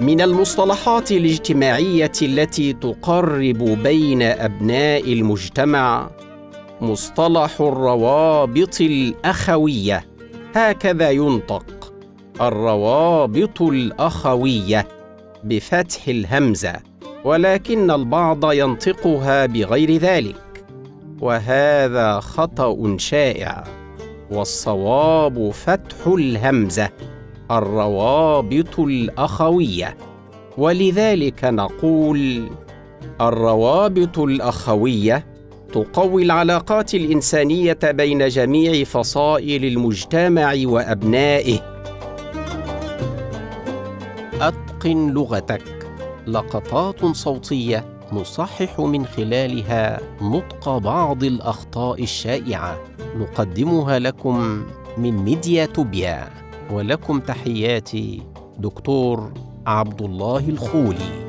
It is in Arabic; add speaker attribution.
Speaker 1: من المصطلحات الاجتماعية التي تقرب بين أبناء المجتمع مصطلح الروابط الأخوية. هكذا ينطق الروابط الأخوية بفتح الهمزة. ولكن البعض ينطقها بغير ذلك. وهذا خطأ شائع. والصواب فتح الهمزة الروابط الأخوية. ولذلك نقول الروابط الأخوية تقوي العلاقات الإنسانية بين جميع فصائل المجتمع وأبنائه. أتقن لغتك. لقطات صوتية نصحح من خلالها نطق بعض الأخطاء الشائعة. نقدمها لكم من ميديا توبيا. ولكم تحياتي دكتور عبد الله الخولي.